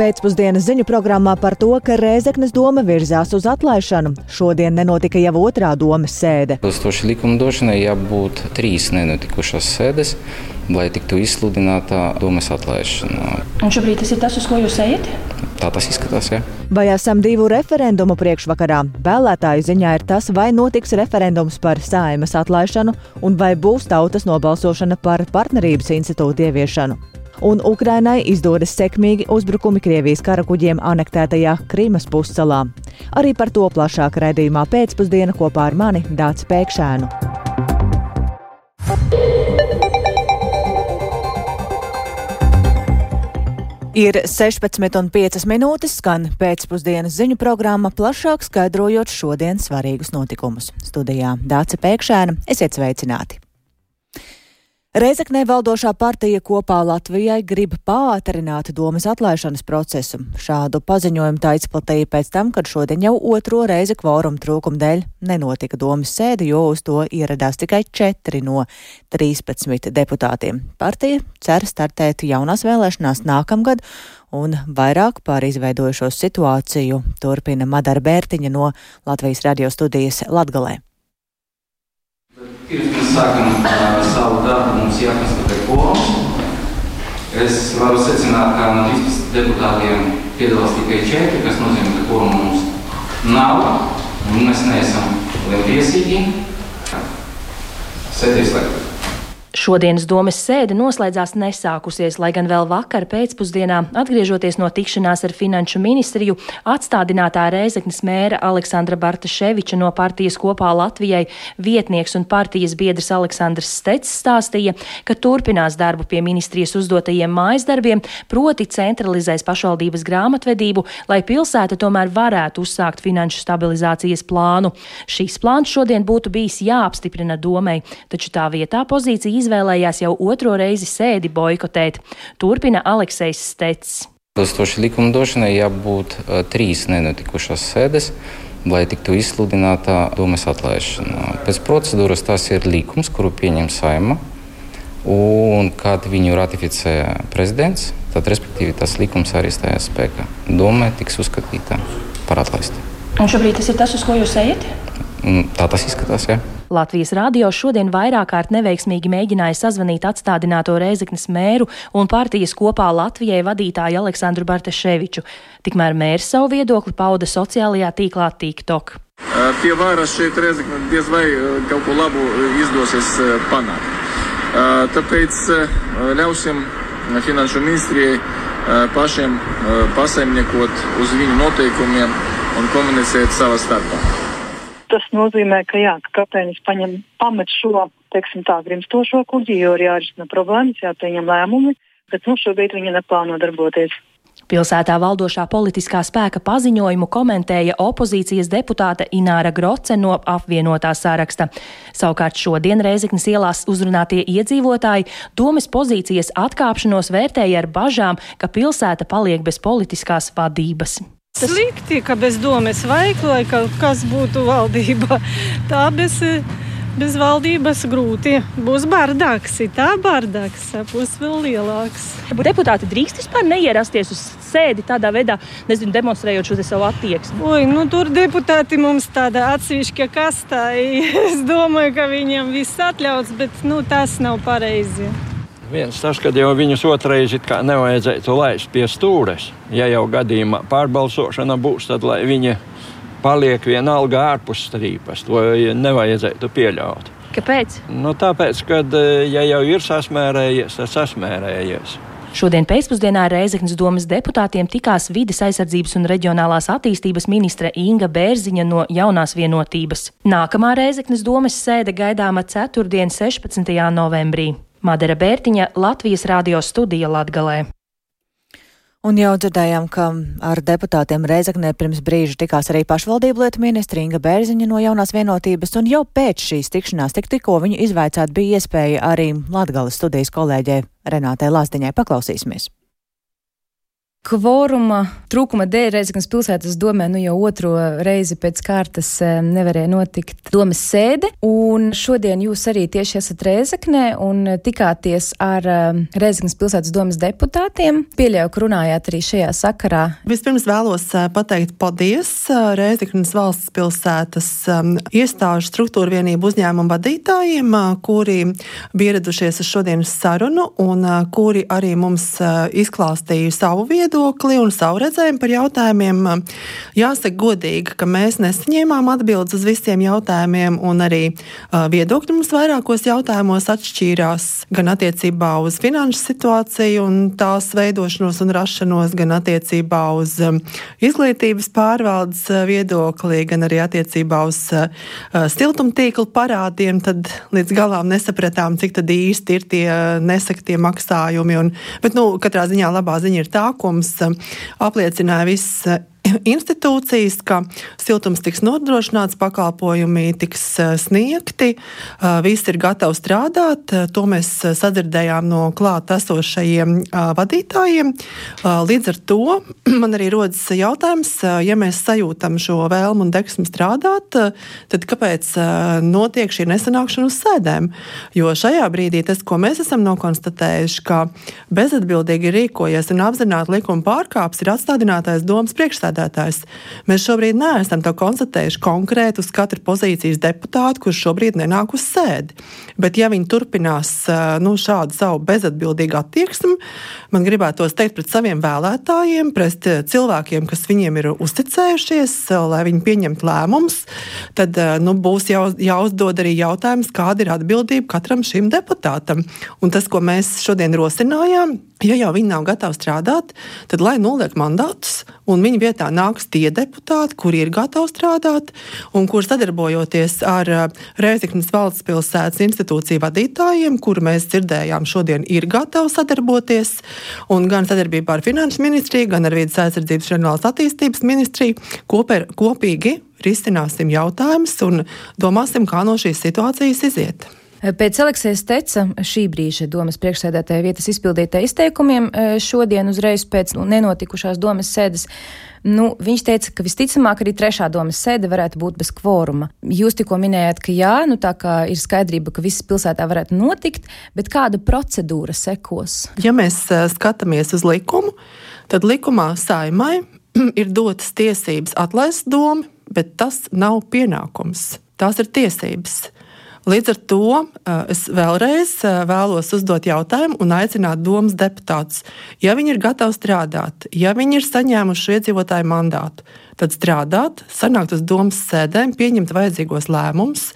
Pēcpusdienas ziņu programmā par to, ka Rēzeknes doma virzās uz atlaišanu. Šodien nenotika jau otrā domas sēde. Atbilstoši likumdošanai jābūt trīs nenotikušās sēdes, lai tiktu izsludināta domas atlaišana. Un šobrīd tas ir tas, uz ko jūs ejat? Tā tas izskatās. Jā. Vai esam divu referendumu priekšvakarā? Vēlētāju ziņā ir tas, vai notiks referendums par saimas atlaišanu un vai būs tautas nobalsošana par partnerības institūtu ieviešanu un Ukrainai izdodas sekmīgi uzbrukumi Krievijas karakuģiem anektētajā Krīmas pussalā. Arī par to plašāk raidījumā pēcpusdiena kopā ar mani Dācis Pēkšēnu. Ir 16,5 minūtes, skan pēcpusdienas ziņu programma, plašāk skaidrojot šodienas svarīgus notikumus. Studijā Dāca Pēkšēna, esiet sveicināti! Reizeknē valdošā partija kopā Latvijai grib pātrināt domas atlaišanas procesu. Šādu paziņojumu tā izplatīja pēc tam, kad šodien jau otro reizi kvoruma trūkuma dēļ nenotika domas sēde, jo uz to ieradās tikai četri no 13 deputātiem. Partija cer startēt jaunās vēlēšanās nākamgad, un vairāk par izveidojušo situāciju turpina Madara Bērtiņa no Latvijas radio studijas Latgalē. Pirms mēs sākam uh, savu darbu, mums jākonstatē kvorums. Es varu secināt, ka no 13 deputātiem piedalās tikai 4, kas nozīmē, ka kvoruma mums nav, un mēs neesam lietiesīgi. Sēdīs laikā. Šodienas domas sēde noslēdzās nesākusies, lai gan vēl vakar pēcpusdienā, atgriežoties no tikšanās ar finanšu ministriju, atstādinātā Rēzeknes mēra Aleksandra Bartaševiča no partijas kopā Latvijai vietnieks un partijas biedrs Aleksandrs Stets stāstīja, ka turpinās darbu pie ministrijas uzdotajiem mājas darbiem, proti centralizēs pašvaldības grāmatvedību, lai pilsēta tomēr varētu uzsākt finanšu stabilizācijas plānu. Šīs plāns šodien būtu bijis jāapstiprina domai, taču tā vietā pozīcija izvēlējās jau otro reizi sēdi boikotēt. Turpina Aleksis Stets. Atbilstoši likumdošanai jābūt trīs nenotikušās sēdes, lai tiktu izsludināta domas atlaišana. Pēc procedūras tas ir likums, kuru pieņem saima. Un, kad viņu ratificē prezidents, tad respektīvi tas likums arī stājās spēkā. Doma tiks uzskatīta par atlaistu. Un šobrīd tas ir tas, uz ko jūs ejat? Tā tas izskatās. Jā. Latvijas radio šodien vairāk kārt neveiksmīgi mēģināja sazvanīt atstādināto Reizeknas mēru un partijas kopā Latvijai vadītāju Aleksandru Bartaševiču. Tikmēr mērs savu viedokli pauda sociālajā tīklā TikTok. Pie varas šeit Reizekne diez vai kaut ko labu izdosies panākt. Tāpēc ļausim finanšu ministrijai pašiem pasaimniekot uz viņu noteikumiem un komunicēt savā starpā tas nozīmē, ka, jā, ka kapteinis paņem, pamet šo, teiksim tā, grimstošo kuģi, jo ir jārisina problēmas, jāpieņem lēmumi, bet nu šobrīd viņi neplāno darboties. Pilsētā valdošā politiskā spēka paziņojumu komentēja opozīcijas deputāte Ināra Groce no apvienotā saraksta. Savukārt šodien Reizeknas ielās uzrunātie iedzīvotāji domas pozīcijas atkāpšanos vērtēja ar bažām, ka pilsēta paliek bez politiskās vadības. Slikti, ka bez domas vajag, lai kas būtu valdībā. Tā bez, bez valdības grūti. Būs bardāks, tā bardāks, būs vēl lielāks. Deputāti drīkst vispār neierasties uz sēdi tādā veidā, nezinu, demonstrējot šo savu attieksmi. Oi, nu, tur deputāti mums tāda atsevišķa kastā. Es domāju, ka viņiem viss atļauts, bet nu, tas nav pareizi. Viens tas, ka jau viņus otrreiz nevajadzētu laist pie stūres. Ja jau gadījumā pārbalsošana būs, tad lai viņi paliek vienalga ārpus strīpas. To nevajadzētu pieļaut. Kāpēc? Nu, tāpēc, ka ja jau ir sasmērējies, tad sasmērējies. Šodien pēcpusdienā Reizeknas domas deputātiem tikās vides aizsardzības un reģionālās attīstības ministre Inga Bērziņa no jaunās vienotības. Nākamā Reizeknas domas sēde gaidāma ceturtdien, 16. novembrī. Madara Bērtiņa, Latvijas radio studija Latgalē. Un jau dzirdējām, ka ar deputātiem Reizeknē pirms brīža tikās arī pašvaldību lietu ministra Inga Bērziņa no jaunās vienotības, un jau pēc šīs tikšanās tik tikko viņu izvaicāt bija iespēja arī Latgales studijas kolēģē Renātei Lāsdiņai paklausīsimies. Kvoruma trūkuma dēļ Reizeknas pilsētas domē nu jau otro reizi pēc kārtas eh, nevarēja notikt domas sēde, un šodien jūs arī tieši esat Reizeknē un tikāties ar eh, Reizeknas pilsētas domas deputātiem. Pieļauju, ka runājāt arī šajā sakarā. Vispirms vēlos eh, pateikt paldies Reizeknas valsts pilsētas iestāžu struktūra vienību uzņēmumu vadītājiem, kuri bija ieradušies uz šodienas sarunu un kuri arī mums izklāstīja savu vietu viedokli un savu redzējumu par jautājumiem. Jāsaka godīgi, ka mēs nesaņēmām atbildes uz visiem jautājumiem, un arī viedokļi mums vairākos jautājumos atšķīrās gan attiecībā uz finanšu situāciju un tās veidošanos un rašanos, gan attiecībā uz izglītības pārvaldes viedokli, gan arī attiecībā uz siltumtīklu parādiem. Tad līdz galam nesapratām, cik īsti ir tie nesaktie maksājumi. Un, bet, nu, katrā ziņā labā ziņa ir tā, ko mums eh, apliecināja viss eh, institūcijas, ka siltums tiks nodrošināts, pakalpojumi tiks eh, sniegti, viss ir gatavs strādāt. To mēs sadzirdējām no klāt esošajiem vadītājiem. Līdz ar to man arī rodas jautājums, ja mēs sajūtam šo vēlmu un deksmu strādāt, tad kāpēc notiek šī nesanākšana uz sēdēm? Jo šajā brīdī tas, ko mēs esam nokonstatējuši, ka bezatbildīgi rīkojies un apzināti likuma pārkāps, ir atstādinātais domas priekšsēdētājs. Mēs šobrīd neesam to konstatējuši konkrēti uz katru pozīcijas deputātu, kurš šobrīd nenāk uz sēdi. Bet, ja viņi turpinās nu, šādu savu bezatbildīgu attieksmi, man gribētos teikt pret saviem vēlētājiem, pret cilvēkiem, kas viņiem ir uzticējušies, lai viņi pieņemtu lēmumus, tad nu, būs jau, jāuzdod arī jautājums, kāda ir atbildība katram šim deputātam. Un tas, ko mēs šodien rosinājām, Ja jau viņi nav gatavi strādāt, tad lai noliek mandātus, un viņa vietā nāks tie deputāti, kuri ir gatavi strādāt, un kurš sadarbojoties ar uh, Reizeknas valsts pilsētas institūciju vadītājiem, kuru mēs dzirdējām šodien, ir gatavi sadarboties, un gan sadarbībā ar Finanšu ministriju, gan ar Vides aizsardzības reģionālās attīstības ministriju kopē, kopīgi risināsim jautājumus un domāsim, kā no šīs situācijas iziet. Pēc Aleksējas Teca šī brīža domas priekšsēdētāja vietas izpildītā izteikumiem e, šodien uzreiz pēc nenotikušās domas sēdes. Nu, viņš teica, ka visticamāk arī trešā domas sēde varētu būt bez kvoruma. Jūs tikko minējāt, ka jā, nu tā kā ir skaidrība, ka viss pilsētā varētu notikt, bet kāda procedūra sekos? Ja mēs e, skatāmies uz likumu, tad likumā saimai ir dotas tiesības atlaist domu, bet tas nav pienākums. Tās ir tiesības. Līdz ar to es vēlreiz vēlos uzdot jautājumu un aicināt domas deputātus. Ja viņi ir gatavi strādāt, ja viņi ir saņēmuši iedzīvotāju mandātu, tad strādāt, sanākt uz domas sēdēm, pieņemt vajadzīgos lēmumus,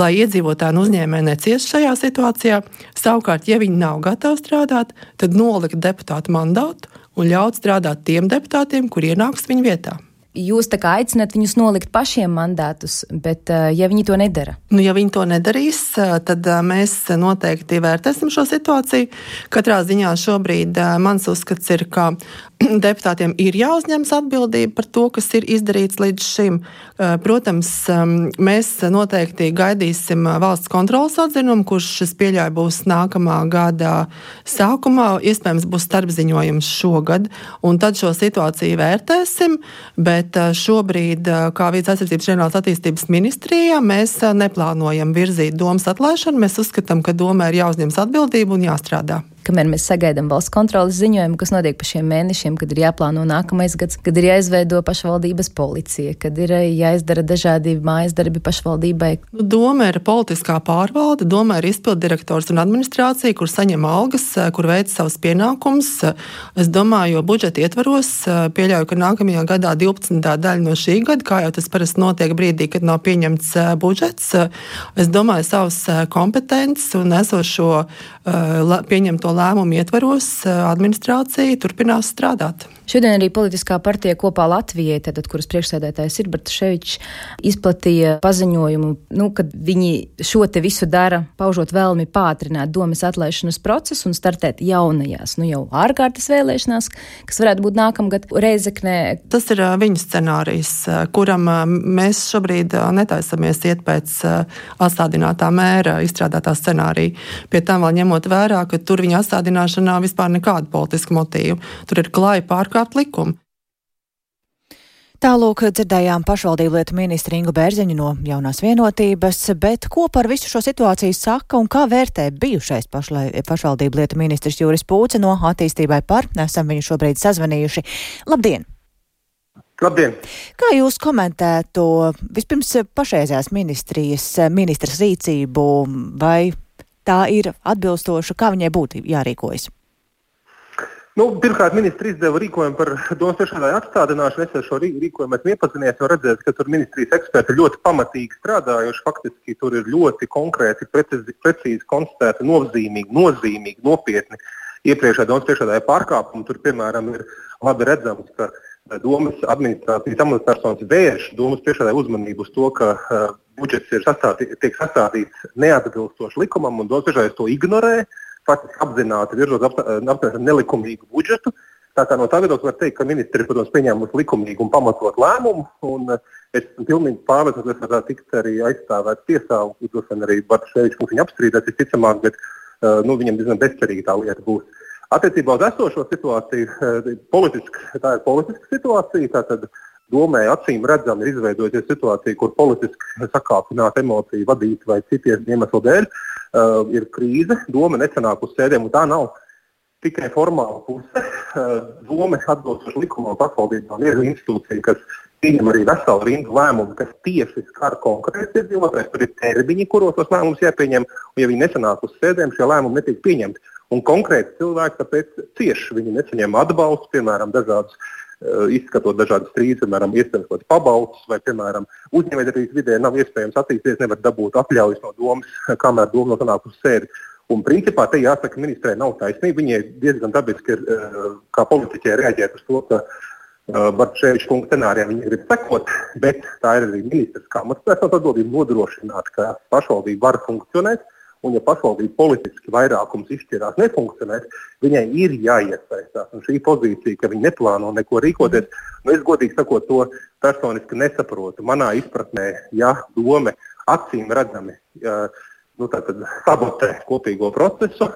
lai iedzīvotāji un uzņēmēji neciest šajā situācijā. Savukārt, ja viņi nav gatavi strādāt, tad nolikt deputātu mandātu un ļaut strādāt tiem deputātiem, kur ienāks viņu vietā. Jūs tā kā aicināt viņus nolikt pašiem mandātus, bet uh, ja viņi to nedara? Nu, ja viņi to nedarīs, uh, tad uh, mēs noteikti vērtēsim šo situāciju. Katrā ziņā šobrīd mans uzskats ir, ka deputātiem ir jāuzņemas atbildība par to, kas ir izdarīts līdz šim. Protams, mēs noteikti gaidīsim valsts kontrolas atzinumu, kurš, es pieļauju, būs nākamā gada sākumā. Iespējams, būs starpziņojums šogad, un tad šo situāciju vērtēsim. Bet šobrīd, kā Vīdes aizsardzības ģenerālās attīstības ministrijā, mēs neplānojam virzīt domas atlaišanu. Mēs uzskatām, ka domē ir jāuzņemas atbildība un jāstrādā kamēr mēs sagaidām valsts kontrolas ziņojumu, kas notiek pa šiem mēnešiem, kad ir jāplāno nākamais gads, kad ir jāizveido pašvaldības policija, kad ir eh, jāizdara dažādi mājas darbi pašvaldībai. Nu, doma ir politiskā pārvalde, doma ir izpildirektors un administrācija, kur saņem algas, eh, kur veic savus pienākumus. Es domāju, budžeta ietvaros eh, pieļauju, ka nākamajā gadā 12. daļa no šī gada, kā jau tas parasti notiek brīdī, kad nav pieņemts budžets, es domāju, savas kompetences un esošo pieņemto lēmumu ietvaros administrācija turpinās strādāt. Šodien arī politiskā partija kopā Latvijai, tātad, kuras priekšsēdētājs ir Bartaševičs, izplatīja paziņojumu, nu, ka viņi šo te visu dara, paužot vēlmi pātrināt domas atlaišanas procesu un startēt jaunajās, nu jau ārkārtas vēlēšanās, kas varētu būt nākamgad Reizeknē. Tas ir viņu scenārijs, kuram mēs šobrīd netaisamies iet pēc atstādinātā mēra izstrādātā scenārija. Pie tam vēl ņemot vērā, ka tur viņa atstādināšanā vispār nekāda politiska motīva. Tur ir klāja pārkāpuma pārkāpt likumu. Tālūk dzirdējām pašvaldību lietu ministru Ingu Bērziņu no jaunās vienotības, bet ko par visu šo situāciju saka un kā vērtē bijušais pašlai, pašvaldību lietu ministrs Jūris Pūce no attīstībai par, esam viņu šobrīd sazvanījuši. Labdien! Labdien! Kā jūs komentētu vispirms pašreizējās ministrijas ministras rīcību, vai tā ir atbilstoša, kā viņai būtu jārīkojas? Nu, pirmkārt, ministrs izdeva rīkojumu par domu priekšādāju atstādināšanu. Es ar šo rīkojumu esmu iepazinies, jo redzēju, ka tur ministrijas eksperti ļoti pamatīgi strādājuši. Faktiski tur ir ļoti konkrēti, precīzi, precīzi konstatēti, nozīmīgi, nozīmīgi, nopietni iepriekšējā domas priekšādāja pārkāpumi. Tur, piemēram, ir labi redzams, ka eh, domas administrācijas amatpersonas vērš domas priekšādāja uzmanību uz to, ka uh, budžets sastādī, tiek sastādīts neatbilstoši likumam un domas priekšādājs to ignorē. Uh, faktiski apzināti virzot apmēram nelikumīgu budžetu. Tā kā no tā viedokļa var teikt, ka ministri ir pieņēmusi likumīgu un pamatot lēmumu. Un es esmu pilnīgi pārliecināts, ka varētu tikt arī aizstāvēts tiesā. Droši arī Bartaševičs mums viņa apstrīdēs visticamāk, bet uh, nu, viņam diezgan bezcerīgi tā lieta būs. Attiecībā uz esošo situāciju, politiski, tā ir politiska situācija. Tātad domē acīm redzami ir izveidojusies situācija, kur politiski sakāpināta emociju vadīt vai citiem iemeslu dēļ uh, ir krīze. Doma nesanāk uz sēdēm, un tā nav tikai formāla puse. Uh, doma atbilstoši likumam pašvaldībām ir institūcija, kas pieņem arī veselu rindu lēmumu, kas tieši skar konkrēti iedzīvotājus. Tur ir termiņi, kuros tos lēmumus jāpieņem, un ja viņi nesanāk uz sēdēm, šie lēmumi netiek pieņemti. Un konkrēti cilvēki tāpēc cieši viņi nesaņem atbalstu, piemēram, dažādus Eh, izskatot dažādas strīdus, piemēram, iespējams, pabalstus, vai, piemēram, uzņēmējdarbības vidē nav iespējams attīstīties, nevar dabūt atļaujas no domas, kamēr doma nav nonākusi uz sēdi. Un, principā, te jāsaka, ministrē nav taisnība. Viņai diezgan dabiski ir, eh, kā politiķai, reaģēt uz to, ka uh, Bartaševiča kunga scenārijā viņi grib sekot, bet tā ir arī ministrs kā amatpersonu atbildība nodrošināt, ka pašvaldība var funkcionēt. Un, ja pašvaldība politiski vairākums izšķirās nefunkcionēt, viņai ir jāiesaistās. Un šī pozīcija, ka viņi neplāno neko rīkoties, nu, es godīgi sakot, to personiski nesaprotu. Manā izpratnē, ja doma acīm redzami nu, sabotē kopīgo procesu,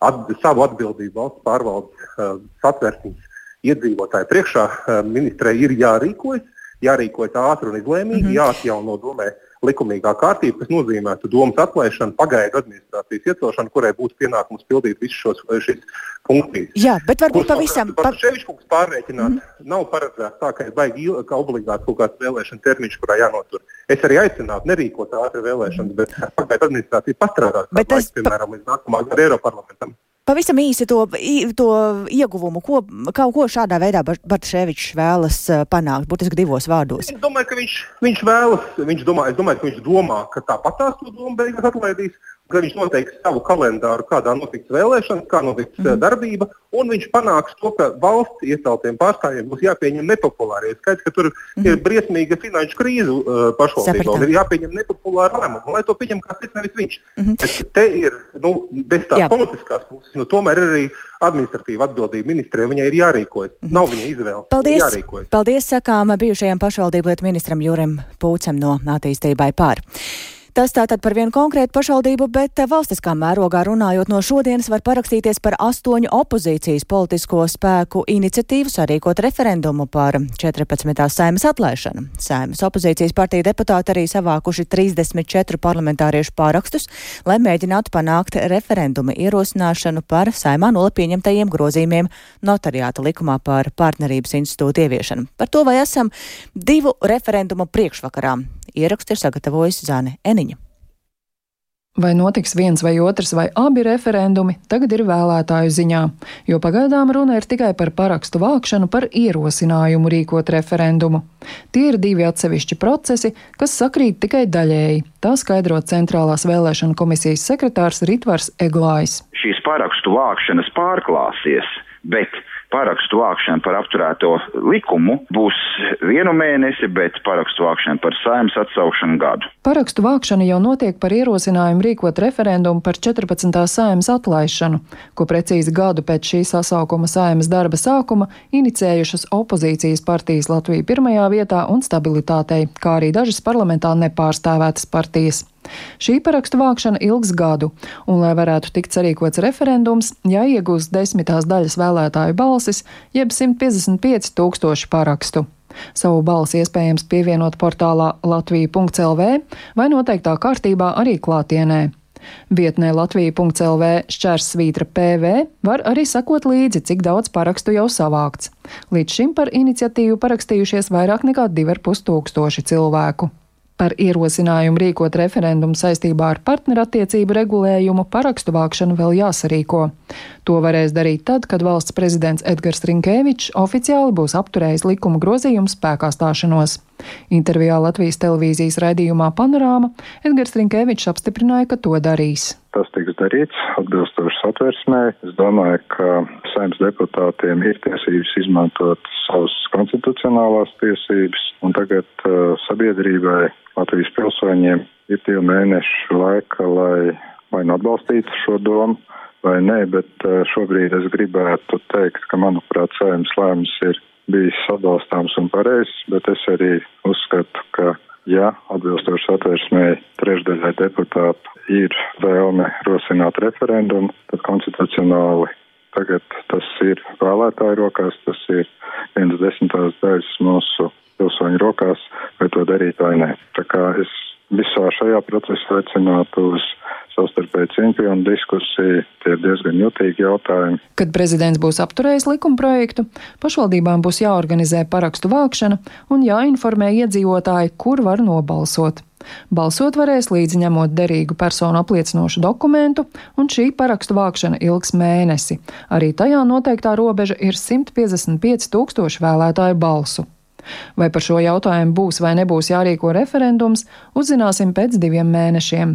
at, savu atbildību valsts pārvaldes satversmes iedzīvotāju priekšā, ministrei ir jārīkojas, jārīkojas ātri un izlēmīgi, mm -hmm. jāatjauno domē likumīgā kārtība, kas nozīmētu domas atlaišanu, pagaidu administrācijas iecelšanu, kurai būtu pienākums pildīt visus šos šīs funkcijas. Jā, bet varbūt pavisam. Pa... Ševičkungs pārreikināt mm. nav paredzēts tā, ka ir baigi ka obligāti kaut kāds vēlēšana termiņš, kurā jānotur. Es arī aicinātu nerīkot ātri vēlēšanas, bet pagaidu administrācija pastrādāt, bet tas, piemēram, līdz nākamā gada Eiroparlamentam. Pavisam īsi to, to ieguvumu, ko, kaut ko šādā veidā Bartaševičs vēlas eh, panākt, būtiski divos vārdos. Es domāju, ka viņš, viņš vēlas, viņš domā, es domāju, ka viņš domā, ka tāpatās to domu beigās atlaidīs, ka viņš noteiks savu kalendāru, kādā notiks vēlēšanas, kā notiks mm -hmm. darbība, un viņš panāks to, ka valsts ieceltiem pārstāvjiem būs jāpieņem nepopulārie. Skaidrs, ka tur mm -hmm. ir briesmīga finanšu krīze uh, pašvaldībām, ir jāpieņem nepopulāri lēmumi, lai to pieņem kāds, nevis viņš. Mm -hmm. Bet te ir, nu, bez tās Jā. politiskās puses, nu, tomēr ir arī administratīva atbildība ministrē, viņai ir jārīkojas. Mm -hmm. Nav viņa izvēle. Paldies! Paldies, sakām bijušajam pašvaldību lietu ministram Jurim Pūcem no attīstībai pār. Tas tātad par vienu konkrētu pašvaldību, bet valstiskā mērogā runājot no šodienas var parakstīties par astoņu opozīcijas politisko spēku iniciatīvu sarīkot referendumu par 14. saimas atlaišanu. Saimas opozīcijas partija deputāti arī savākuši 34 parlamentāriešu pārakstus, lai mēģinātu panākt referenduma ierosināšanu par saimā nola pieņemtajiem grozījumiem notariāta likumā par partnerības institūtu ieviešanu. Par to vai esam divu referendumu priekšvakarā. Ierakstu ir sagatavojusi Zāne Eniņa. Vai notiks viens vai otrs vai abi referendumi, tagad ir vēlētāju ziņā, jo pagaidām runa ir tikai par parakstu vākšanu par ierosinājumu rīkot referendumu. Tie ir divi atsevišķi procesi, kas sakrīt tikai daļēji. Tā skaidro Centrālās vēlēšana komisijas sekretārs Ritvars Eglājs. Šīs parakstu vākšanas pārklāsies, bet parakstu vākšana par apturēto likumu būs vienu mēnesi, bet parakstu vākšana par saimnes atsaukšanu gadu. Parakstu vākšana jau notiek par ierosinājumu rīkot referendumu par 14. saimnes atlaišanu, ko precīzi gadu pēc šī sasaukuma saimnes darba sākuma inicējušas opozīcijas partijas Latvija pirmajā vietā un stabilitātei, kā arī dažas parlamentā nepārstāvētas partijas. Šī parakstu vākšana ilgs gadu, un, lai varētu tikt sarīkots referendums, jāiegūst desmitās daļas vēlētāju balsis, jeb 155 tūkstoši parakstu. Savu balsi iespējams pievienot portālā latvija.lv vai noteiktā kārtībā arī klātienē. Vietnē Latvija.CLV šķērsvītra PV var arī sakot līdzi, cik daudz parakstu jau savākts. Līdz šim par iniciatīvu parakstījušies vairāk nekā 2,5 tūkstoši cilvēku. Par ierosinājumu rīkot referendumu saistībā ar partnerattiecību regulējumu parakstu vākšanu vēl jāsarīko. To varēs darīt tad, kad valsts prezidents Edgars Rinkēvičs oficiāli būs apturējis likuma grozījumu spēkā stāšanos. Intervijā Latvijas televīzijas raidījumā Panorāma Edgars Rinkēvičs apstiprināja, ka to darīs. Tas tiks darīts atbilstoši satversmē. Es domāju, ka saimnes deputātiem ir tiesības izmantot savas konstitucionālās tiesības, un tagad uh, sabiedrībai Latvijas pilsoņiem ir divi mēneši laika, lai vai nu atbalstītu šo domu, vai nē, bet šobrīd es gribētu teikt, ka, manuprāt, saimnes lēmums ir bijis atbalstāms un pareizs, bet es arī uzskatu, ka, ja atbilstoši atvērsmēji trešdaļai deputātu ir vēlme rosināt referendumu, tad konstitucionāli tagad tas ir vēlētāju rokās, tas ir viens desmitās daļas mūsu pilsoņu rokās, vai to darīt vai nē. Tā kā es visā šajā procesā aicinātu uz savstarpēju cieņu un diskusiju. Tie ir diezgan jutīgi jautājumi. Kad prezidents būs apturējis likumprojektu, pašvaldībām būs jāorganizē parakstu vākšana un jāinformē iedzīvotāji, kur var nobalsot. Balsot varēs līdzi ņemot derīgu personu apliecinošu dokumentu, un šī parakstu vākšana ilgs mēnesi. Arī tajā noteiktā robeža ir 155 tūkstoši vēlētāju balsu. Vai par šo jautājumu būs vai nebūs jārīko referendums, uzzināsim pēc diviem mēnešiem.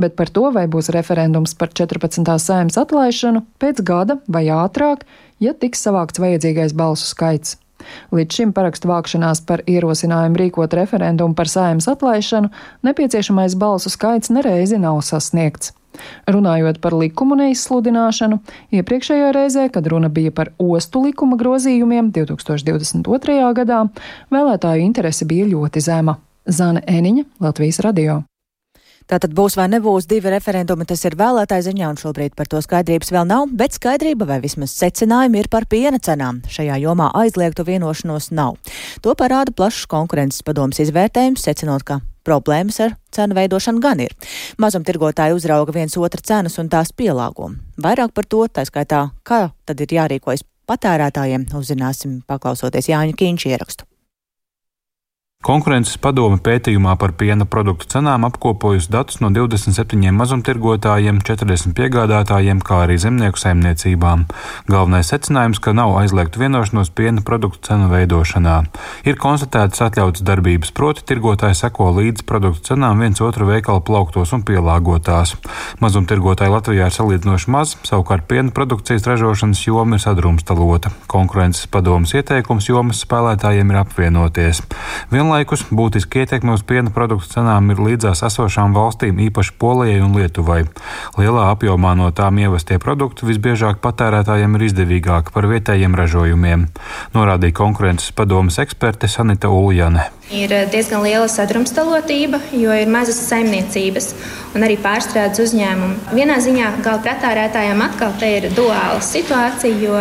Bet par to, vai būs referendums par 14. sēmas atlaišanu, pēc gada vai ātrāk, ja tiks savākts vajadzīgais balsu skaits. Līdz šim parakstu vākšanās par ierosinājumu rīkot referendumu par sēmas atlaišanu nepieciešamais balsu skaits nereizi nav sasniegts. Runājot par likumu neizsludināšanu, iepriekšējā reizē, kad runa bija par ostu likuma grozījumiem 2022. gadā, vēlētāju interese bija ļoti zema. Zana Eniņa, Latvijas radio. Tātad būs vai nebūs divi referendumi, tas ir vēlētāja ziņā, un šobrīd par to skaidrības vēl nav, bet skaidrība vai vismaz secinājumi ir par piena cenām. Šajā jomā aizliegtu vienošanos nav. To parāda plašs konkurences padomas izvērtējums, secinot, ka problēmas ar cenu veidošanu gan ir. Mazumtirgotāji uzrauga viens otru cenas un tās pielāgo. Vairāk par to, tā skaitā, kā tad ir jārīkojas patērētājiem, uzzināsim paklausoties Jāņa Kīņša ierakstu. Konkurences padome pētījumā par piena produktu cenām apkopojusi datus no 27 mazumtirgotājiem, 40 piegādātājiem, kā arī zemnieku saimniecībām. Galvenais secinājums, ka nav aizliegta vienošanos piena produktu cenu veidošanā. Ir konstatētas atļautas darbības, proti tirgotāji seko līdz produktu cenām viens otru veikalu plauktos un pielāgotās. Mazumtirgotāji Latvijā ir salīdzinoši maz, savukārt piena produkcijas ražošanas joma ir sadrumstalota. Konkurences padomas ieteikums jomas spēlētājiem ir apvienoties. Vienlaikus Vienlaikus būtiski ietekme uz piena produktu cenām ir līdzās esošām valstīm, īpaši Polijai un Lietuvai. Lielā apjomā no tām ievestie produkti visbiežāk patērētājiem ir izdevīgāki par vietējiem ražojumiem, norādīja konkurences padomas eksperte Sanita Uljane. Ir diezgan liela sadrumstalotība, jo ir mazas saimniecības un arī pārstrādes uzņēmumi. Vienā ziņā gala pretārētājiem atkal ir duāla situācija, jo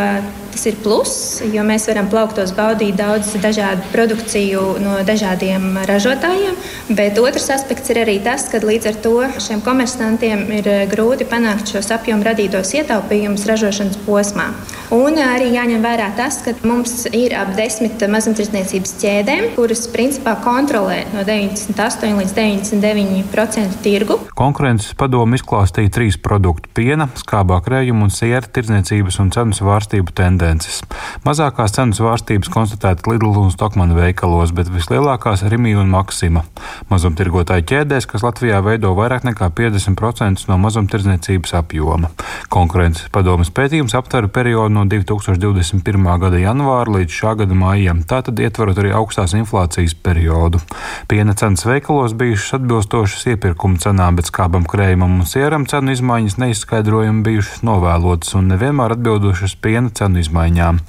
Tas ir pluss, jo mēs varam plauktos baudīt daudz dažādu produkciju no dažādiem ražotājiem. Bet otrs aspekts ir arī tas, ka līdz ar to šiem komersantiem ir grūti panākt šos apjomu radītos ietaupījumus ražošanas posmā. Un arī jāņem vērā tas, ka mums ir ap desmit mazumtirdzniecības ķēdēm, kuras principā kontrolē no 98 līdz 99% tirgu. Konkurences padomu izklāstīja trīs produktu - piena, skābā krējuma un siera tirdzniecības un cenu svārstību tendenci tendences. Mazākās cenu svārstības konstatētas Lidl un Stokmana veikalos, bet vislielākās Rimī un Maksima. Mazumtirgotāju ķēdēs, kas Latvijā veido vairāk nekā 50% no mazumtirdzniecības apjoma. Konkurences padomas pētījums aptver periodu no 2021. gada janvāra līdz šā gada maijam, tātad ietverot arī augstās inflācijas periodu. Piena cenas veikalos bijušas atbilstošas iepirkuma cenām, bet skābam krējumam un sieram cenu izmaiņas neizskaidrojumi bijušas novēlotas un nevienmēr atbildušas piena cenu izmaiņām izmaiņām.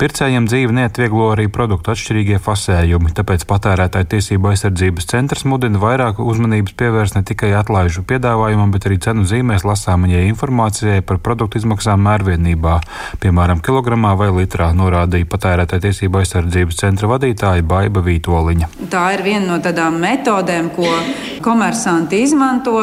Pircējiem dzīvi neatvieglo arī produktu atšķirīgie fasējumi, tāpēc patērētāju tiesību aizsardzības centrs mudina vairāk uzmanības pievērst ne tikai atlaižu piedāvājumam, bet arī cenu zīmēs lasāmajai informācijai par produktu izmaksām mērvienībā, piemēram, kilogramā vai litrā, norādīja patērētāju tiesību aizsardzības centra vadītāja Baiba Vītoliņa. Tā ir viena no tādām metodēm, ko komersanti izmanto,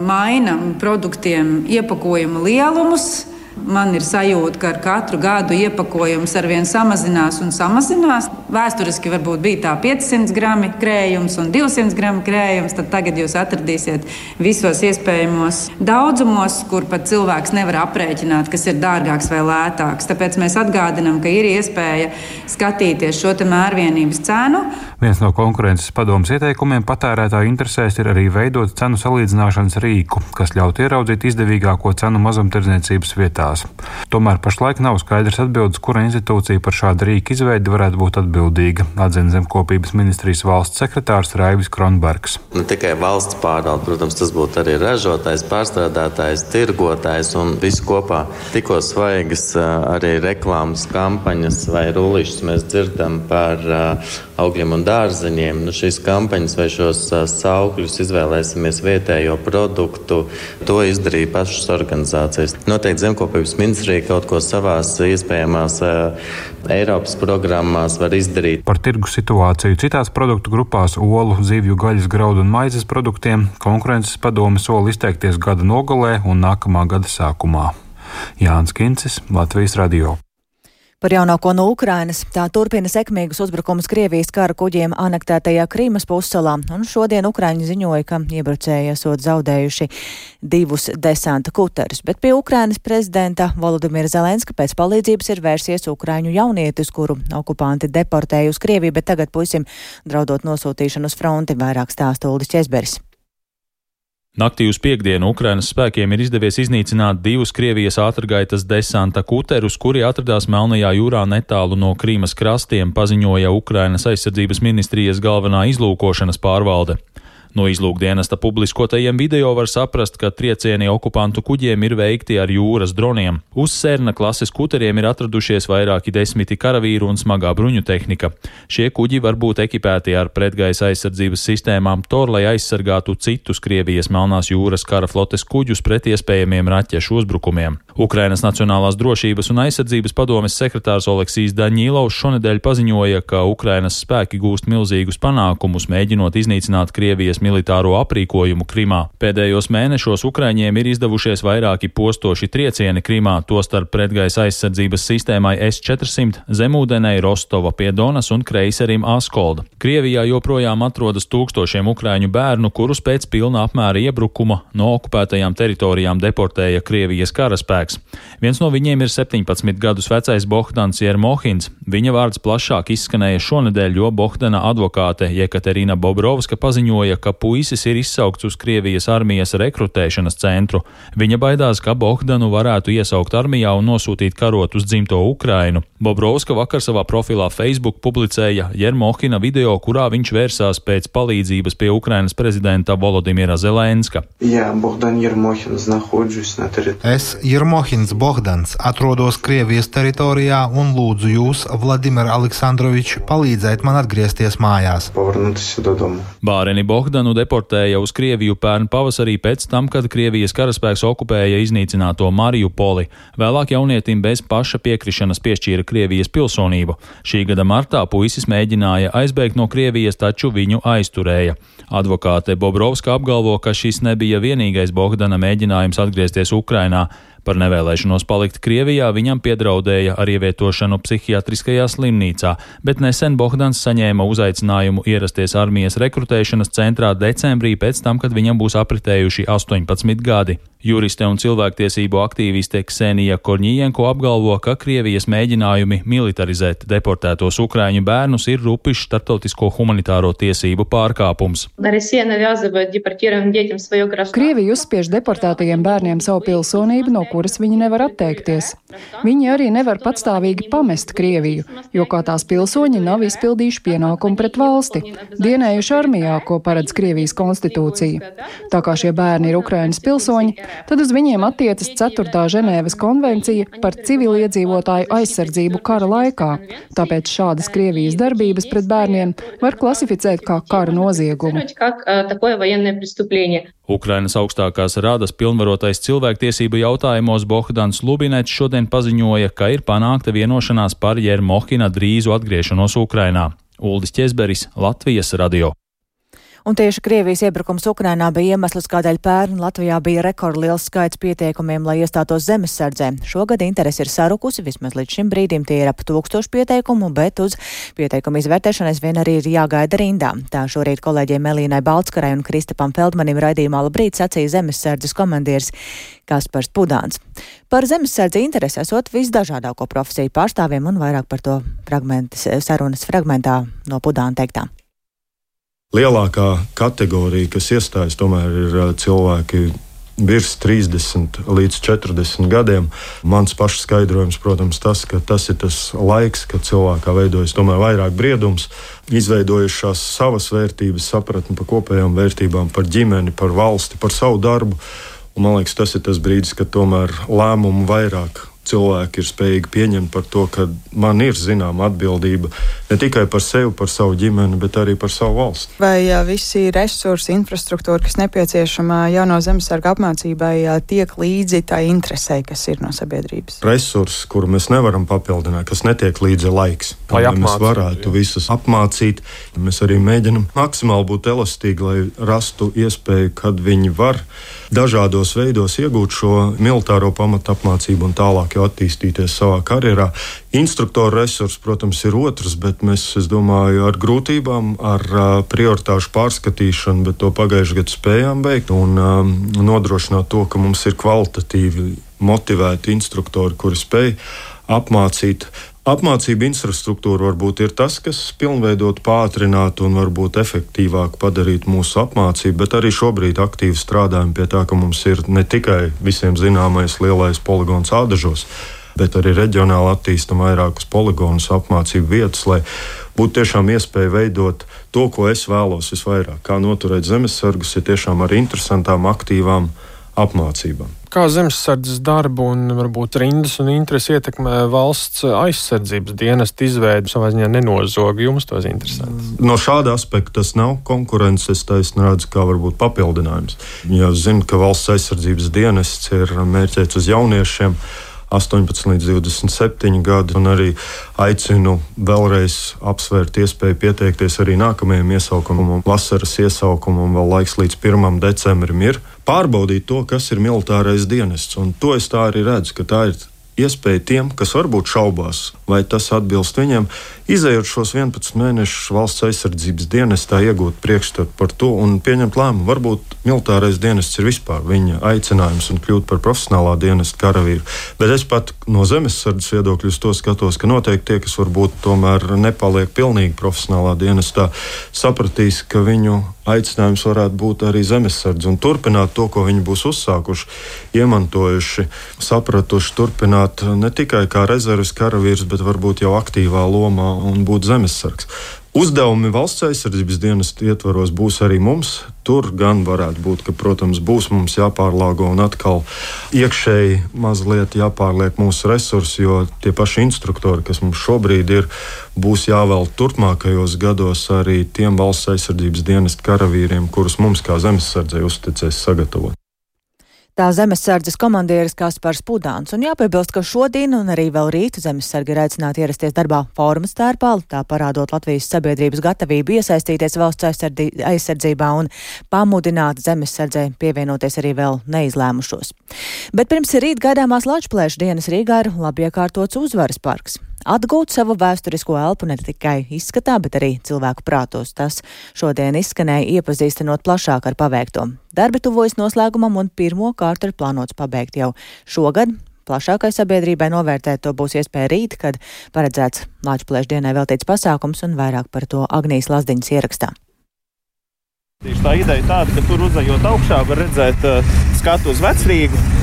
maina produktiem iepakojuma lielumus Man ir sajūta, ka ar katru gadu iepakojums ar vien samazinās un samazinās. Vēsturiski varbūt bija tā 500 gramu krējums un 200 gramu krējums. Tad tagad jūs atradīsiet visos iespējamos daudzumos, kur pat cilvēks nevar aprēķināt, kas ir dārgāks vai lētāks. Tāpēc mēs atgādinām, ka ir iespēja skatīties šo mērvienības cenu. Viens no konkurences padomus ieteikumiem patērētāju interesēs ir arī veidot cenu salīdzināšanas rīku, kas ļautu ieraudzīt izdevīgāko cenu mazumtirdzniecības vietā vietās. Tomēr pašlaik nav skaidrs atbildes, kura institūcija par šādu rīku izveidi varētu būt atbildīga, atzina Zemkopības ministrijas valsts sekretārs Raivis Kronbergs. Ne tikai valsts pārvalde, protams, tas būtu arī ražotājs, pārstrādātājs, tirgotājs un visu kopā. Tikko svaigas arī reklāmas kampaņas vai rullīšas mēs dzirdam par augļiem un dārzeņiem. Nu, šīs kampaņas vai šos saukļus izvēlēsimies vietējo produktu, to izdarīja pašas organizācijas. Noteikti Zemkopības Zemkopības ministrija kaut ko savās iespējamās Eiropas programmās var izdarīt. Par tirgu situāciju citās produktu grupās, olu, zivju, gaļas, graudu un maizes produktiem konkurences padome sola izteikties gada nogalē un nākamā gada sākumā. Jānis Kincis, Latvijas Radio. Par jaunāko no Ukrainas. Tā turpina sekmīgus uzbrukumus Krievijas kara kuģiem anektētajā Krīmas pussalā, un šodien Ukraiņi ziņoja, ka iebrucēji esot zaudējuši divus desanta kuterus, bet pie Ukrainas prezidenta Volodimira Zelenska pēc palīdzības ir vērsies Ukraiņu jaunietis, kuru okupanti deportēja uz Krieviju, bet tagad puisim draudot nosūtīšanu uz fronti, vairāk stāsta Uldis Česberis. Naktī uz piekdienu Ukrainas spēkiem ir izdevies iznīcināt divus Krievijas ātrgaitas desanta kuterus, kuri atradās Melnajā jūrā netālu no Krīmas krastiem, paziņoja Ukrainas aizsardzības ministrijas galvenā izlūkošanas pārvalde. No izlūkdienesta publiskotajiem video var saprast, ka triecieni okupantu kuģiem ir veikti ar jūras droniem. Uz Sērna klases kuteriem ir atradušies vairāki desmiti karavīru un smagā bruņu tehnika. Šie kuģi var būt ekipēti ar pretgaisa aizsardzības sistēmām TOR, lai aizsargātu citus Krievijas Melnās jūras kara flotes kuģus pret iespējamiem raķešu uzbrukumiem. Ukrainas Nacionālās drošības un aizsardzības padomes sekretārs Oleksijs Daņīlovs šonedēļ paziņoja, ka Ukrainas spēki gūst milzīgus panākumus, mēģinot iznīcināt Krievijas militāro aprīkojumu Krimā. Pēdējos mēnešos Ukraiņiem ir izdevušies vairāki postoši triecieni Krimā, tostarp pretgaisa aizsardzības sistēmai S-400, zemūdenei Rostova pie Donas un kreiserim Askolda. Krievijā joprojām atrodas tūkstošiem ukraiņu bērnu, kurus pēc pilna apmēra iebrukuma no okupētajām teritorijām deportēja Krievijas karaspēks. Viens no viņiem ir 17 gadus vecais Bohdans Jermohins. Viņa vārds plašāk izskanēja šonadēļ, jo Bohdana advokāte Jekaterina Bobrovska paziņoja, ka puisis ir izsaukts uz Krievijas armijas rekrutēšanas centru. Viņa baidās, ka Bohdanu varētu iesaukt armijā un nosūtīt karot uz dzimto Ukrainu. Bobrovska vakar savā profilā Facebook publicēja Jermohina video, kurā viņš vērsās pēc palīdzības pie Ukrainas prezidenta Volodimira Zelenska. Jā, Bohdan Jermohins, es, Jermohins Bohdans, atrodos Krievijas teritorijā un lūdzu jūs, Vladimir Aleksandrovičs, palīdzēt man atgriezties mājās. Bāreni Bohdanu Bogdanu deportēja uz Krieviju pērn pavasarī pēc tam, kad Krievijas karaspēks okupēja iznīcināto Mariupoli. Vēlāk jaunietim bez paša piekrišanas piešķīra Krievijas pilsonību. Šī gada martā puisis mēģināja aizbēgt no Krievijas, taču viņu aizturēja. Advokāte Bobrovska apgalvo, ka šis nebija vienīgais Bogdana mēģinājums atgriezties Ukrainā. Par nevēlēšanos palikt Krievijā viņam piedraudēja ar ievietošanu psihiatriskajā slimnīcā, bet nesen Bohdans saņēma uzaicinājumu ierasties armijas rekrutēšanas centrā decembrī pēc tam, kad viņam būs apritējuši 18 gadi. Juriste un cilvēktiesību aktīviste Ksenija Korņienko apgalvo, ka Krievijas mēģinājumi militarizēt deportētos ukraiņu bērnus ir rupišs starptautisko humanitāro tiesību pārkāpums. Krievija uzspiež deportētajiem bērniem savu pilsonību, no kuras viņi nevar atteikties. Viņi arī nevar patstāvīgi pamest Krieviju, jo kā tās pilsoņi nav izpildījuši pienākumu pret valsti, dienējuši armijā, ko paredz Krievijas konstitūcija. Tā kā šie bērni ir Ukrainas pilsoņi, tad uz viņiem attiecas 4. Ženēvas konvencija par civiliedzīvotāju aizsardzību kara laikā, tāpēc šādas Krievijas darbības pret bērniem var klasificēt kā kara noziegumu. Ukrainas augstākās rādas pilnvarotais cilvēktiesību jautājumos Bohdans Lubinets šodien paziņoja, ka ir panākta vienošanās par Jermohina drīzu atgriešanos Ukrainā. Uldis Česberis, Latvijas radio. Un tieši Krievijas iebrukums Ukrainā bija iemesls, kādēļ pērn Latvijā bija rekordliels skaits pieteikumiem, lai iestātos zemesardzē. Šogad interesi ir sarukusi, vismaz līdz šim brīdim tie ir ap tūkstošu pieteikumu, bet uz pieteikumu izvērtēšanu aizvien arī ir jāgaida rindā. Tā šorīt kolēģiem Melīnai Baltskarai un Kristapam Feldmanim raidījumā labrīt sacīja zemesardzes komandieris Kaspars Pudāns. Par zemesardzi interesi esot visdažādāko profesiju pārstāvjiem un vairāk par to sarunas fragmentā no Pudāna teiktā. Lielākā kategorija, kas iestājas, tomēr ir cilvēki virs 30 līdz 40 gadiem. Mans pašs skaidrojums, protams, tas, ka tas ir tas laiks, kad cilvēkā veidojas tomēr vairāk briedums, izveidojušās savas vērtības, sapratni par kopējām vērtībām, par ģimeni, par valsti, par savu darbu. Un, man liekas, tas ir tas brīdis, kad tomēr lēmumu vairāk cilvēki ir spējīgi pieņemt par to, ka man ir zināma atbildība ne tikai par sevi, par savu ģimeni, bet arī par savu valsti. Vai jā, visi resursi, infrastruktūra, kas nepieciešama jauno zemesarga apmācībai, tiek līdzi tai interesei, kas ir no sabiedrības? Resursi, kuru mēs nevaram papildināt, kas netiek līdzi laiks. Lai mēs varētu visus apmācīt, mēs arī mēģinam maksimāli būt elastīgi, lai rastu iespēju, kad viņi var dažādos veidos iegūt šo militāro pamatu apmācību un tālāk jau attīstīties savā karjerā. Instruktoru resursi, protams, ir otrs, bet mēs, es domāju, ar grūtībām, ar prioritāšu pārskatīšanu, bet to pagājušajā gadā spējām veikt un um, nodrošināt to, ka mums ir kvalitatīvi motivēti instruktori, kuri spēj apmācīt Apmācība infrastruktūra varbūt ir tas, kas pilnveidot, pātrināt un varbūt efektīvāk padarīt mūsu apmācību, bet arī šobrīd aktīvi strādājam pie tā, ka mums ir ne tikai visiem zināmais lielais poligons ādažos, bet arī reģionāli attīstam vairākus poligonus, apmācību vietas, lai būtu tiešām iespēja veidot to, ko es vēlos visvairāk. Kā noturēt zemesargus, ir tiešām ar interesantām, aktīvām apmācībām. Kā zemesardzes darbu un varbūt rindas un interesi ietekmē valsts aizsardzības dienesta izveidi savā ziņā nenozog? Jums tas interesē? No šāda aspekta tas nav konkurence. Es taisnu redzu, kā varbūt papildinājums. Ja zinu, ka valsts aizsardzības dienests ir mērķēts uz jauniešiem, 18 līdz 27 gadi. Un arī aicinu vēlreiz apsvērt iespēju pieteikties arī nākamajam iesaukumam, vasaras iesaukumam, vēl laiks līdz 1. decembrim ir. Pārbaudīt to, kas ir militārais dienests. Un to es tā arī redzu, ka tā ir iespēja tiem, kas varbūt šaubās, vai tas atbilst viņiem, izējot šos 11 mēnešus valsts aizsardzības dienestā, iegūt priekšstatu par to un pieņemt lēmumu. Varbūt militārais dienests ir vispār viņa aicinājums un kļūt par profesionālā dienesta karavīru. Bet es pat no zemesardzes viedokļa to skatos, ka noteikti tie, kas varbūt tomēr nepaliek pilnīgi profesionālā dienestā, sapratīs, ka viņu aicinājums varētu būt arī zemesardze un turpināt to, ko viņi būs uzsākuši, iemantojuši, sapratuši, turpināt ne tikai kā rezerves karavīrs, bet varbūt jau aktīvā lomā un būt zemesargs. Uzdevumi valsts aizsardzības dienas ietvaros būs arī mums. Tur gan varētu būt, ka, protams, būs mums jāpārlāgo un atkal iekšēji mazliet jāpārliek mūsu resursi, jo tie paši instruktori, kas mums šobrīd ir, būs jāvēl turpmākajos gados arī tiem valsts aizsardzības dienas karavīriem, kurus mums kā zemesardzei uzticēs sagatavot. Tā zemesardzes komandieris Kaspars Pudāns. Un jāpiebilst, ka šodien un arī vēl rītu zemesargi ir aicināti ierasties darbā formas tērpā, tā parādot Latvijas sabiedrības gatavību iesaistīties valsts aizsardzībā un pamudināt zemesardzē pievienoties arī vēl neizlēmušos. Bet pirms rīt gaidāmās Latvijas dienas Rīgā ir labi iekārtots uzvaras parks atgūt savu vēsturisko elpu ne tikai izskatā, bet arī cilvēku prātos. Tas šodien izskanēja iepazīstinot plašāk ar paveikto. Darbi tuvojas noslēgumam un pirmo kārtu ir plānots pabeigt jau šogad. Plašākai sabiedrībai novērtēt to būs iespēja rīt, kad paredzēts Latvijas dienai veltīts pasākums un vairāk par to Agnijas Lazdiņas ierakstā. Tieši tā ideja tāda, ka tur uzejot augšā var redzēt uh, skatu uz vecrīgu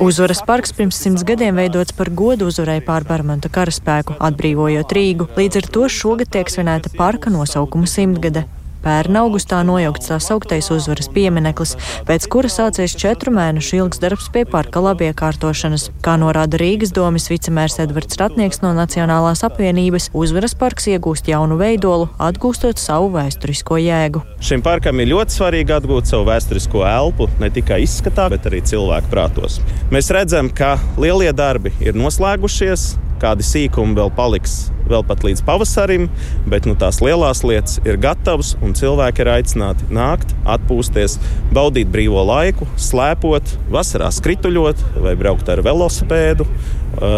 Uzvaras parks pirms simts gadiem veidots par godu uzvarai pār Barmanta karaspēku, atbrīvojot Rīgu. Līdz ar to šogad tiek svinēta parka nosaukuma simtgade. Pērn augustā nojaukts tā sauktais uzvaras piemineklis, pēc kura sācies četru mēnešu ilgs darbs pie parka labiekārtošanas. Kā norāda Rīgas domas vicemērs Edvards Ratnieks no Nacionālās apvienības, uzvaras parks iegūst jaunu veidolu, atgūstot savu vēsturisko jēgu. Šim parkam ir ļoti svarīgi atgūt savu vēsturisko elpu ne tikai izskatā, bet arī cilvēku prātos. Mēs redzam, ka lielie darbi ir noslēgušies, kādi sīkumi vēl paliks vēl pat līdz pavasarim, bet nu, tās lielās lietas ir gatavas un cilvēki ir aicināti nākt, atpūsties, baudīt brīvo laiku, slēpot, vasarā skrituļot vai braukt ar velosipēdu,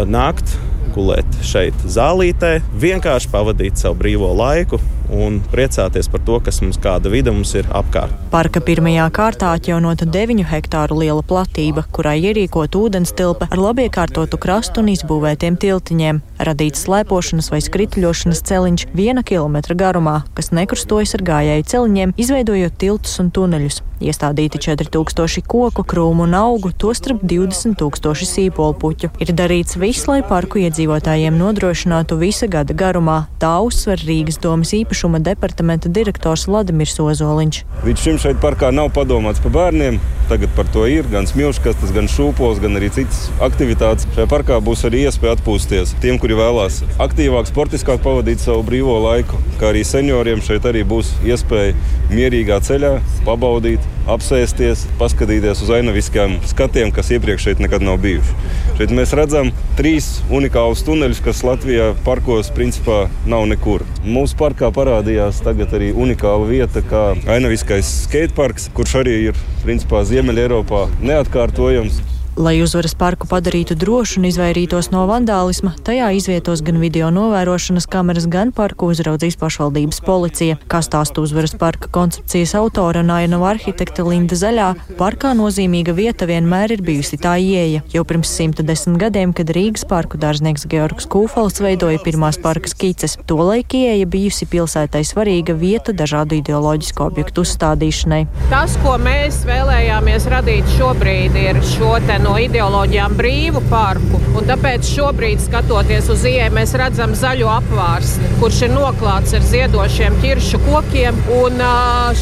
nākt gulēt šeit zālītē, vienkārši pavadīt savu brīvo laiku un priecāties par to, kas mums kāda vide mums ir apkārt. Parka pirmajā kārtā atjaunota 9 hektāru liela platība, kurai ierīkot ūdens tilpa ar labiekārtotu krastu un izbūvētiem tiltiņiem, radīts slēpošanas vai skrituļošanas celiņš viena kilometra garumā, kas nekrustojas ar gājēju celiņiem, izveidojot tiltus un tuneļus. Iestādīti 4000 koku, krūmu un augu, tostarp 20 000 sīpolu puķu. Ir darīts viss, lai parku iedzīvotājiem nodrošinātu visa gada garumā. Tā uzsver Rīgas domas īpašuma departamenta direktors Vladimirs Ozoliņš. Līdz šim šeit parkā nav padomāts par bērniem. Tagad par to ir gan smilškastes, gan šūpols, gan arī citas aktivitātes. Šajā parkā būs arī iespēja atpūsties tiem, kuri vēlās aktīvāk, sportiskāk pavadīt savu brīvo laiku. Kā arī senioriem šeit arī būs iespēja mierīgā ceļā pabaudīt apsēsties, paskatīties uz ainaviskiem skatiem, kas iepriekš šeit nekad nav bijuši. Šeit mēs redzam trīs unikālus tuneļus, kas Latvijā parkos principā nav nekur. Mūsu parkā parādījās tagad arī unikāla vieta, kā ainaviskais skateparks, kurš arī ir principā Ziemeļ Eiropā neatkārtojams. Lai uzvaras parku padarītu drošu un izvairītos no vandālisma, tajā izvietos gan video novērošanas kameras, gan parku uzraudzīs pašvaldības policija. Kā stāsta uzvaras parka koncepcijas autora un ainava arhitekte Linda Zaļā, parkā nozīmīga vieta vienmēr ir bijusi tā ieeja. Jau pirms 110 gadiem, kad Rīgas parku dārznieks Georgs Kūfals veidoja pirmās parka skices, tolaik ieeja bijusi pilsētai svarīga vieta dažādu ideoloģisku objektu uzstādīšanai. Tas, ko mēs vēlējāmies radīt šobrīd, ir šo te no ideoloģijām brīvu parku. Tāpēc šobrīd, skatoties uz ieeju, mēs redzam zaļo apvārsni, kurš ir noklāts ar ziedošiem ķiršu kokiem. Un,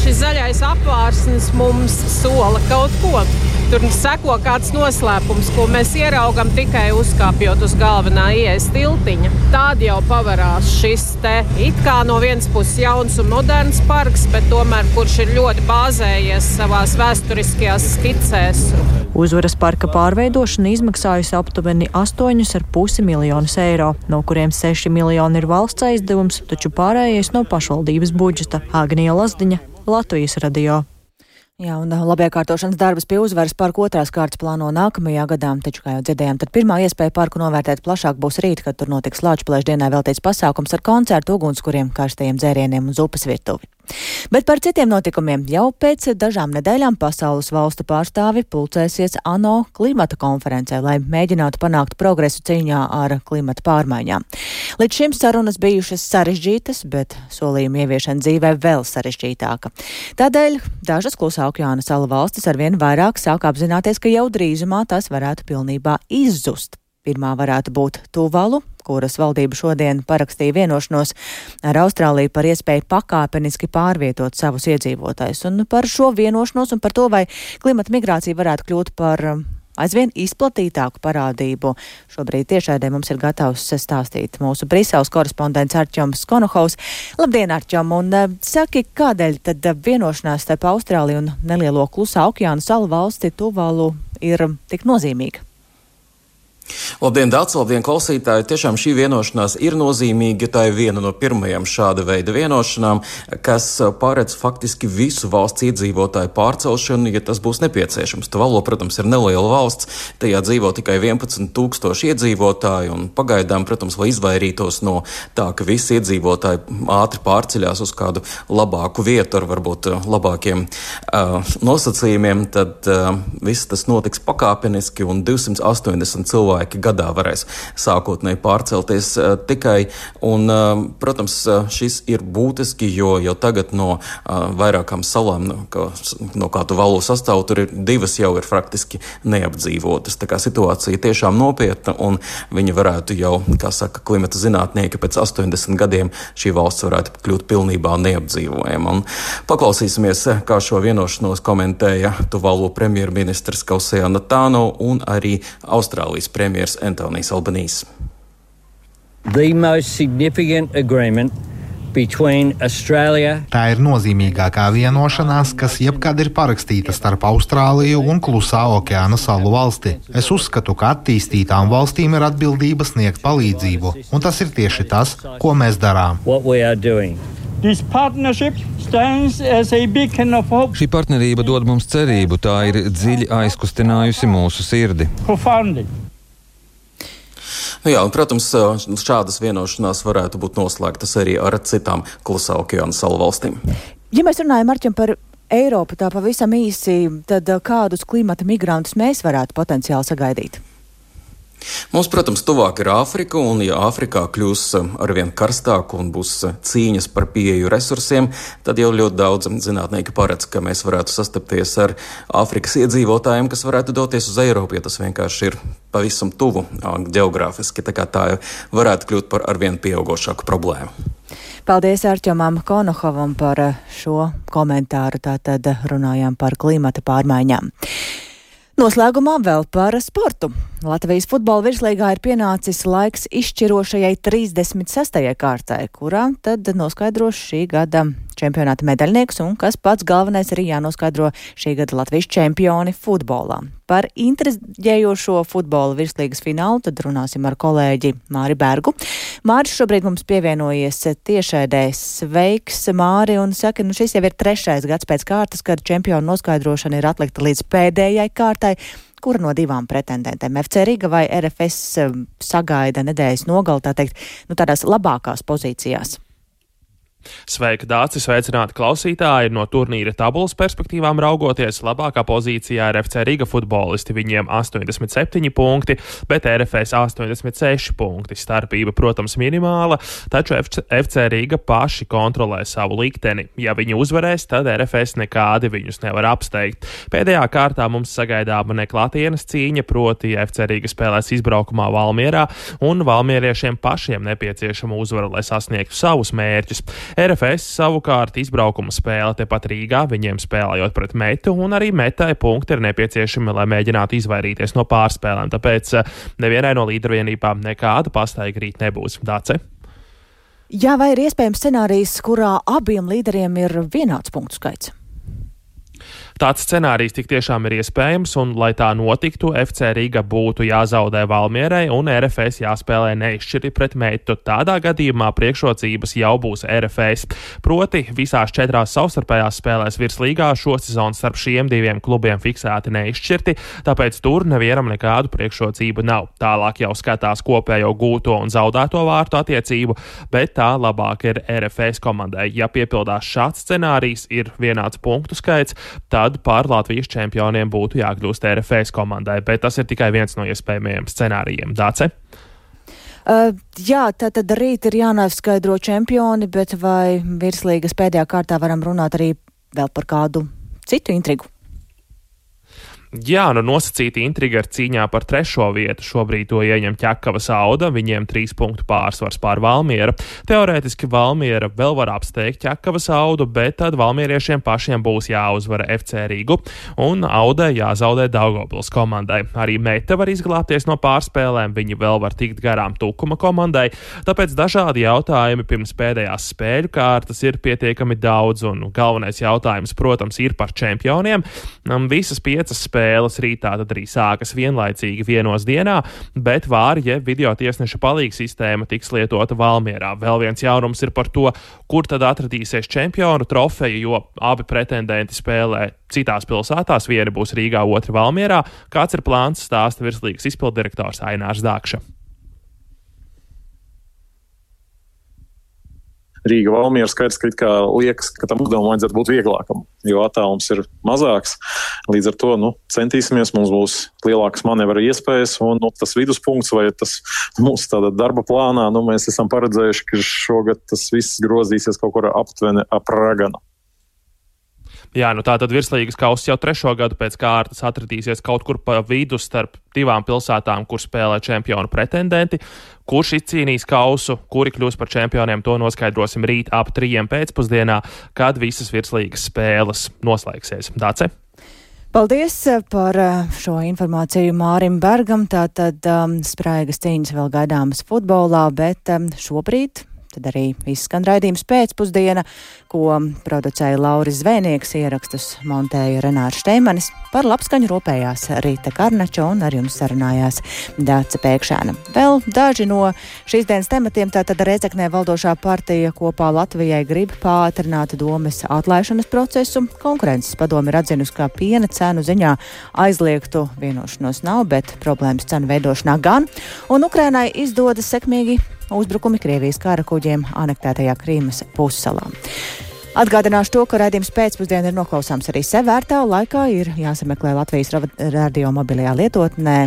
šis zaļais apvārsnis mums sola kaut ko. Tur seko kāds noslēpums, ko mēs ieraugām tikai uzkāpjot uz galvenā ielas tiltiņa. Tad jau pavarās šis te it kā no vienas puses jauns un moderns parks, bet tomēr kurš ir ļoti bāzējies savā vēsturiskajās skicēs. Uzvaras parka pārveidošana izmaksājusi aptuveni 8,5 miljonus eiro, no kuriem 6 miljoni ir valsts aizdevums, taču pārējais no pašvaldības budžeta. Agnija Lazdiņa, Latvijas radio. Jā, un labiekārtošanas darbus pie uzvaras parka otrās kārtas plāno nākamajā gadā, taču, kā jau dzirdējām, tad pirmā iespēja parku novērtēt plašāk būs rīt, kad tur notiks Lāčplēša dienā veltīts pasākums ar koncertu, ugunskuriem, karstajiem dzērieniem un zupas virtuvi. Bet par citiem notikumiem jau pēc dažām nedēļām pasaules valstu pārstāvi pulcēsies ANO klimata konferencē, lai mēģinātu panākt progresu cīņā ar klimata pārmaiņām. Līdz šim sarunas bijušas sarežģītas, bet solījuma ieviešana dzīvē vēl sarežģītāka. Tādēļ dažas klusā okeāna salu valstis arvien vairāk sāk apzināties, ka jau drīzumā tas varētu pilnībā izzust. Pirmā varētu būt Tuvalu, kuras valdība šodien parakstīja vienošanos ar Austrāliju par iespēju pakāpeniski pārvietot savus iedzīvotājus. Un par šo vienošanos un par to, vai klimata migrācija varētu kļūt par um, aizvien izplatītāku parādību. Šobrīd tiešādē mums ir gatavs stāstīt mūsu Briseles korespondents Arčoms Konohaus. Labdien, Arčom! Un uh, saki, kādēļ tad uh, vienošanās starp Austrāliju un nelielo klusā okeāna salu valsti Tuvalu ir tik nozīmīga? Labdien, Dārts, labdien, klausītāji! Tiešām šī vienošanās ir nozīmīga. Tā ir viena no pirmajām šāda veida vienošanām, kas paredz faktiski visu valsts iedzīvotāju pārcelšanu, ja tas būs nepieciešams. Tuvalo, protams, ir neliela valsts, tajā dzīvo tikai 11 tūkstoši iedzīvotāji, un pagaidām, protams, lai izvairītos no tā, ka visi iedzīvotāji ātri pārceļās uz kādu labāku vietu ar varbūt labākiem uh, nosacījumiem, tad uh, viss tas notiks pakāpeniski un 280 cilvēki cilvēki gadā varēs sākotnēji pārcelties tikai. Un, protams, šis ir būtiski, jo jau tagad no vairākām salām, no, kā, no kā tu valo sastāv, tur ir divas jau ir faktiski neapdzīvotas. Tā kā situācija tiešām nopietna un viņi varētu jau, kā saka klimata zinātnieki, pēc 80 gadiem šī valsts varētu kļūt pilnībā neapdzīvojama. Un paklausīsimies, kā šo vienošanos komentēja Tuvalu premjerministrs Kausejā Natāno un arī Austrālijas premjers Antonijs Albanīs. The most significant agreement Tā ir nozīmīgākā vienošanās, kas jebkad ir parakstīta starp Austrāliju un Klusā okeāna salu valsti. Es uzskatu, ka attīstītām valstīm ir atbildība sniegt palīdzību, un tas ir tieši tas, ko mēs darām. Šī partnerība dod mums cerību, tā ir dziļi aizkustinājusi mūsu sirdi. Nu jā, un, protams, šādas vienošanās varētu būt noslēgtas arī ar citām klusā okeāna salu valstīm. Ja mēs runājam Marķim, par Eiropu tā pavisam īsi, tad kādus klimata migrantus mēs varētu potenciāli sagaidīt? Mums, protams, tuvāk ir Āfrika, un ja Āfrikā kļūs eh, arvien karstāk un būs eh, cīņas par pieeju resursiem, tad jau ļoti daudz zinātnieki paredz, ka mēs varētu sastapties ar Āfrikas iedzīvotājiem, kas varētu doties uz Eiropu, ja tas vienkārši ir pavisam tuvu geogrāfiski. Tā kā tā varētu kļūt par arvien pieaugošāku problēmu. Paldies Arčomam Konohovam par eh, šo komentāru. Tātad runājām par klimata pārmaiņām. Noslēgumā vēl par sportu. Latvijas futbola virslīgā ir pienācis laiks izšķirošajai 36. kārtai, kurā tad noskaidros šī gada čempionāta medaļnieks un kas pats galvenais arī jānoskaidro šī gada Latvijas čempioni futbolā. Par interesējošo futbola virslīgas finālu tad runāsim ar kolēģi Māri Bergu. Māris šobrīd mums pievienojies tiešēdē. Sveiks, Māri, un saka, nu šis jau ir trešais gads pēc kārtas, kad čempionu noskaidrošana ir atlikta līdz pēdējai kārtai kura no divām pretendentēm, FC Riga vai RFS, sagaida nedēļas nogalē, tā teikt, nu, tādās labākās pozīcijās? Sveika, Dācis, sveicināti klausītāji! No turnīra tabulas perspektīvām raugoties, labākā pozīcijā ir FC Riga futbolisti. Viņiem 87 punkti, bet RFS 86 punkti. Starpība, protams, minimāla, taču FC Riga paši kontrolē savu likteni. Ja viņi uzvarēs, tad RFS nekādi viņus nevar apsteigt. Pēdējā kārtā mums sagaidāma neklātienes cīņa, proti FC Riga spēlēs izbraukumā Valmierā, un valmieriešiem pašiem nepieciešama uzvara, lai sasniegtu savus mērķus. RFS savukārt izbraukuma spēle tepat Rīgā, viņiem spēlējot pret metu, un arī metai punkti ir nepieciešami, lai mēģinātu izvairīties no pārspēlēm. Tāpēc eh, nevienai no līdervienībām nekāda pastaiga rīt nebūs. Dāce? Jā, vai ir iespējams scenārijs, kurā abiem līderiem ir vienāds punktu skaits? Tāds scenārijs tik tiešām ir iespējams, un, lai tā notiktu, FC Riga būtu jāzaudē Valmierai un RFS jāspēlē neizšķiri pret meitu. Tādā gadījumā priekšrocības jau būs RFS. Proti, visās četrās savstarpējās spēlēs virslīgā šo sezonu starp šiem diviem klubiem fiksēti neizšķirti, tāpēc tur nevienam nekādu priekšrocību nav. Tālāk jau skatās kopējo gūto un zaudēto vārtu attiecību, bet tā labāk ir RFS komandai. Ja piepildās šāds scenārijs, ir vienāds punktu skaits, tad tad pār Latvijas čempioniem būtu jākļūst RFS komandai, bet tas ir tikai viens no iespējamajiem scenārijiem. Dāce? Uh, jā, tā tad rīt ir jānoskaidro čempioni, bet vai virslīgas pēdējā kārtā varam runāt arī vēl par kādu citu intrigu? Jā, nu nosacīta intriga ar cīņā par trešo vietu. Šobrīd to ieņem ķekava sauda, viņiem trīs punktu pārsvars pār Valmiera. Teorētiski Valmiera vēl var apsteigt ķekava saudu, bet tad valmieriešiem pašiem būs jāuzvara FC Rīgu un Audē jāzaudē Daugopils komandai. Arī Mete var izglābties no pārspēlēm, viņi vēl var tikt garām Tukuma komandai, tāpēc dažādi jautājumi pirms pēdējās spēļu kārtas ir pietiekami daudz, un galvenais jautājums, protams, ir par čempioniem. Visas piecas spēles spēles rītā tad arī sākas vienlaicīgi vienos dienā, bet vāri jeb video tiesneša palīgs sistēma tiks lietota Valmierā. Vēl viens jaunums ir par to, kur tad atradīsies čempionu trofeja, jo abi pretendenti spēlē citās pilsētās. Viena būs Rīgā, otra Valmierā. Kāds ir plāns stāsta virslīgas izpildirektors Ainārs Dākša. Rīga Valmiera skaidrs, ka, ka liekas, ka tam uzdevumam vajadzētu būt vieglākam, jo attālums ir mazāks. Līdz ar to nu, centīsimies, mums būs lielākas manevra iespējas, un nu, tas viduspunkts vai tas mūsu darba plānā, nu, mēs esam paredzējuši, ka šogad tas viss grozīsies kaut kur aptuveni ap raganu. Jā, nu tā tad virslīgas kausa jau trešo gadu pēc kārtas atradīsies kaut kur pa vidu starp divām pilsētām, kur spēlē čempionu pretendenti. Kurš izcīnīs kausu, kuri kļūs par čempioniem, to noskaidrosim rīt ap trījiem pēcpusdienā, kad visas virslīgas spēles noslēgsies. Dāce! Paldies eh, par eh, šo informāciju Mārim Bergam. Tātad um, spraigas cīņas vēl gaidāmas futbolā, bet um, šobrīd Tad arī izskan raidījums pēcpusdiena, ko producēja Lauris Zvēnieks, ierakstus montēja Renārs Šteimanis. Par labskaņu rūpējās Rīta Karnača un ar jums sarunājās Dāca Pēkšēna. Vēl daži no šīs dienas tematiem tātad Reizeknē valdošā partija kopā Latvijai grib pātrināt domas atlaišanas procesu. Konkurences padomi ir atzinusi, ka piena cenu ziņā aizliegtu vienošanos nav, bet problēmas cenu veidošanā gan. Un Ukrainai izdodas sekmīgi uzbrukumi Krievijas kara kuģiem anektētajā Krīmas pussalā. Atgādināšu to, ka raidījums pēcpusdienā ir noklausāms arī sevērtā laikā. Ir jāsameklē Latvijas radio mobilajā lietotnē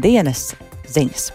dienas ziņas.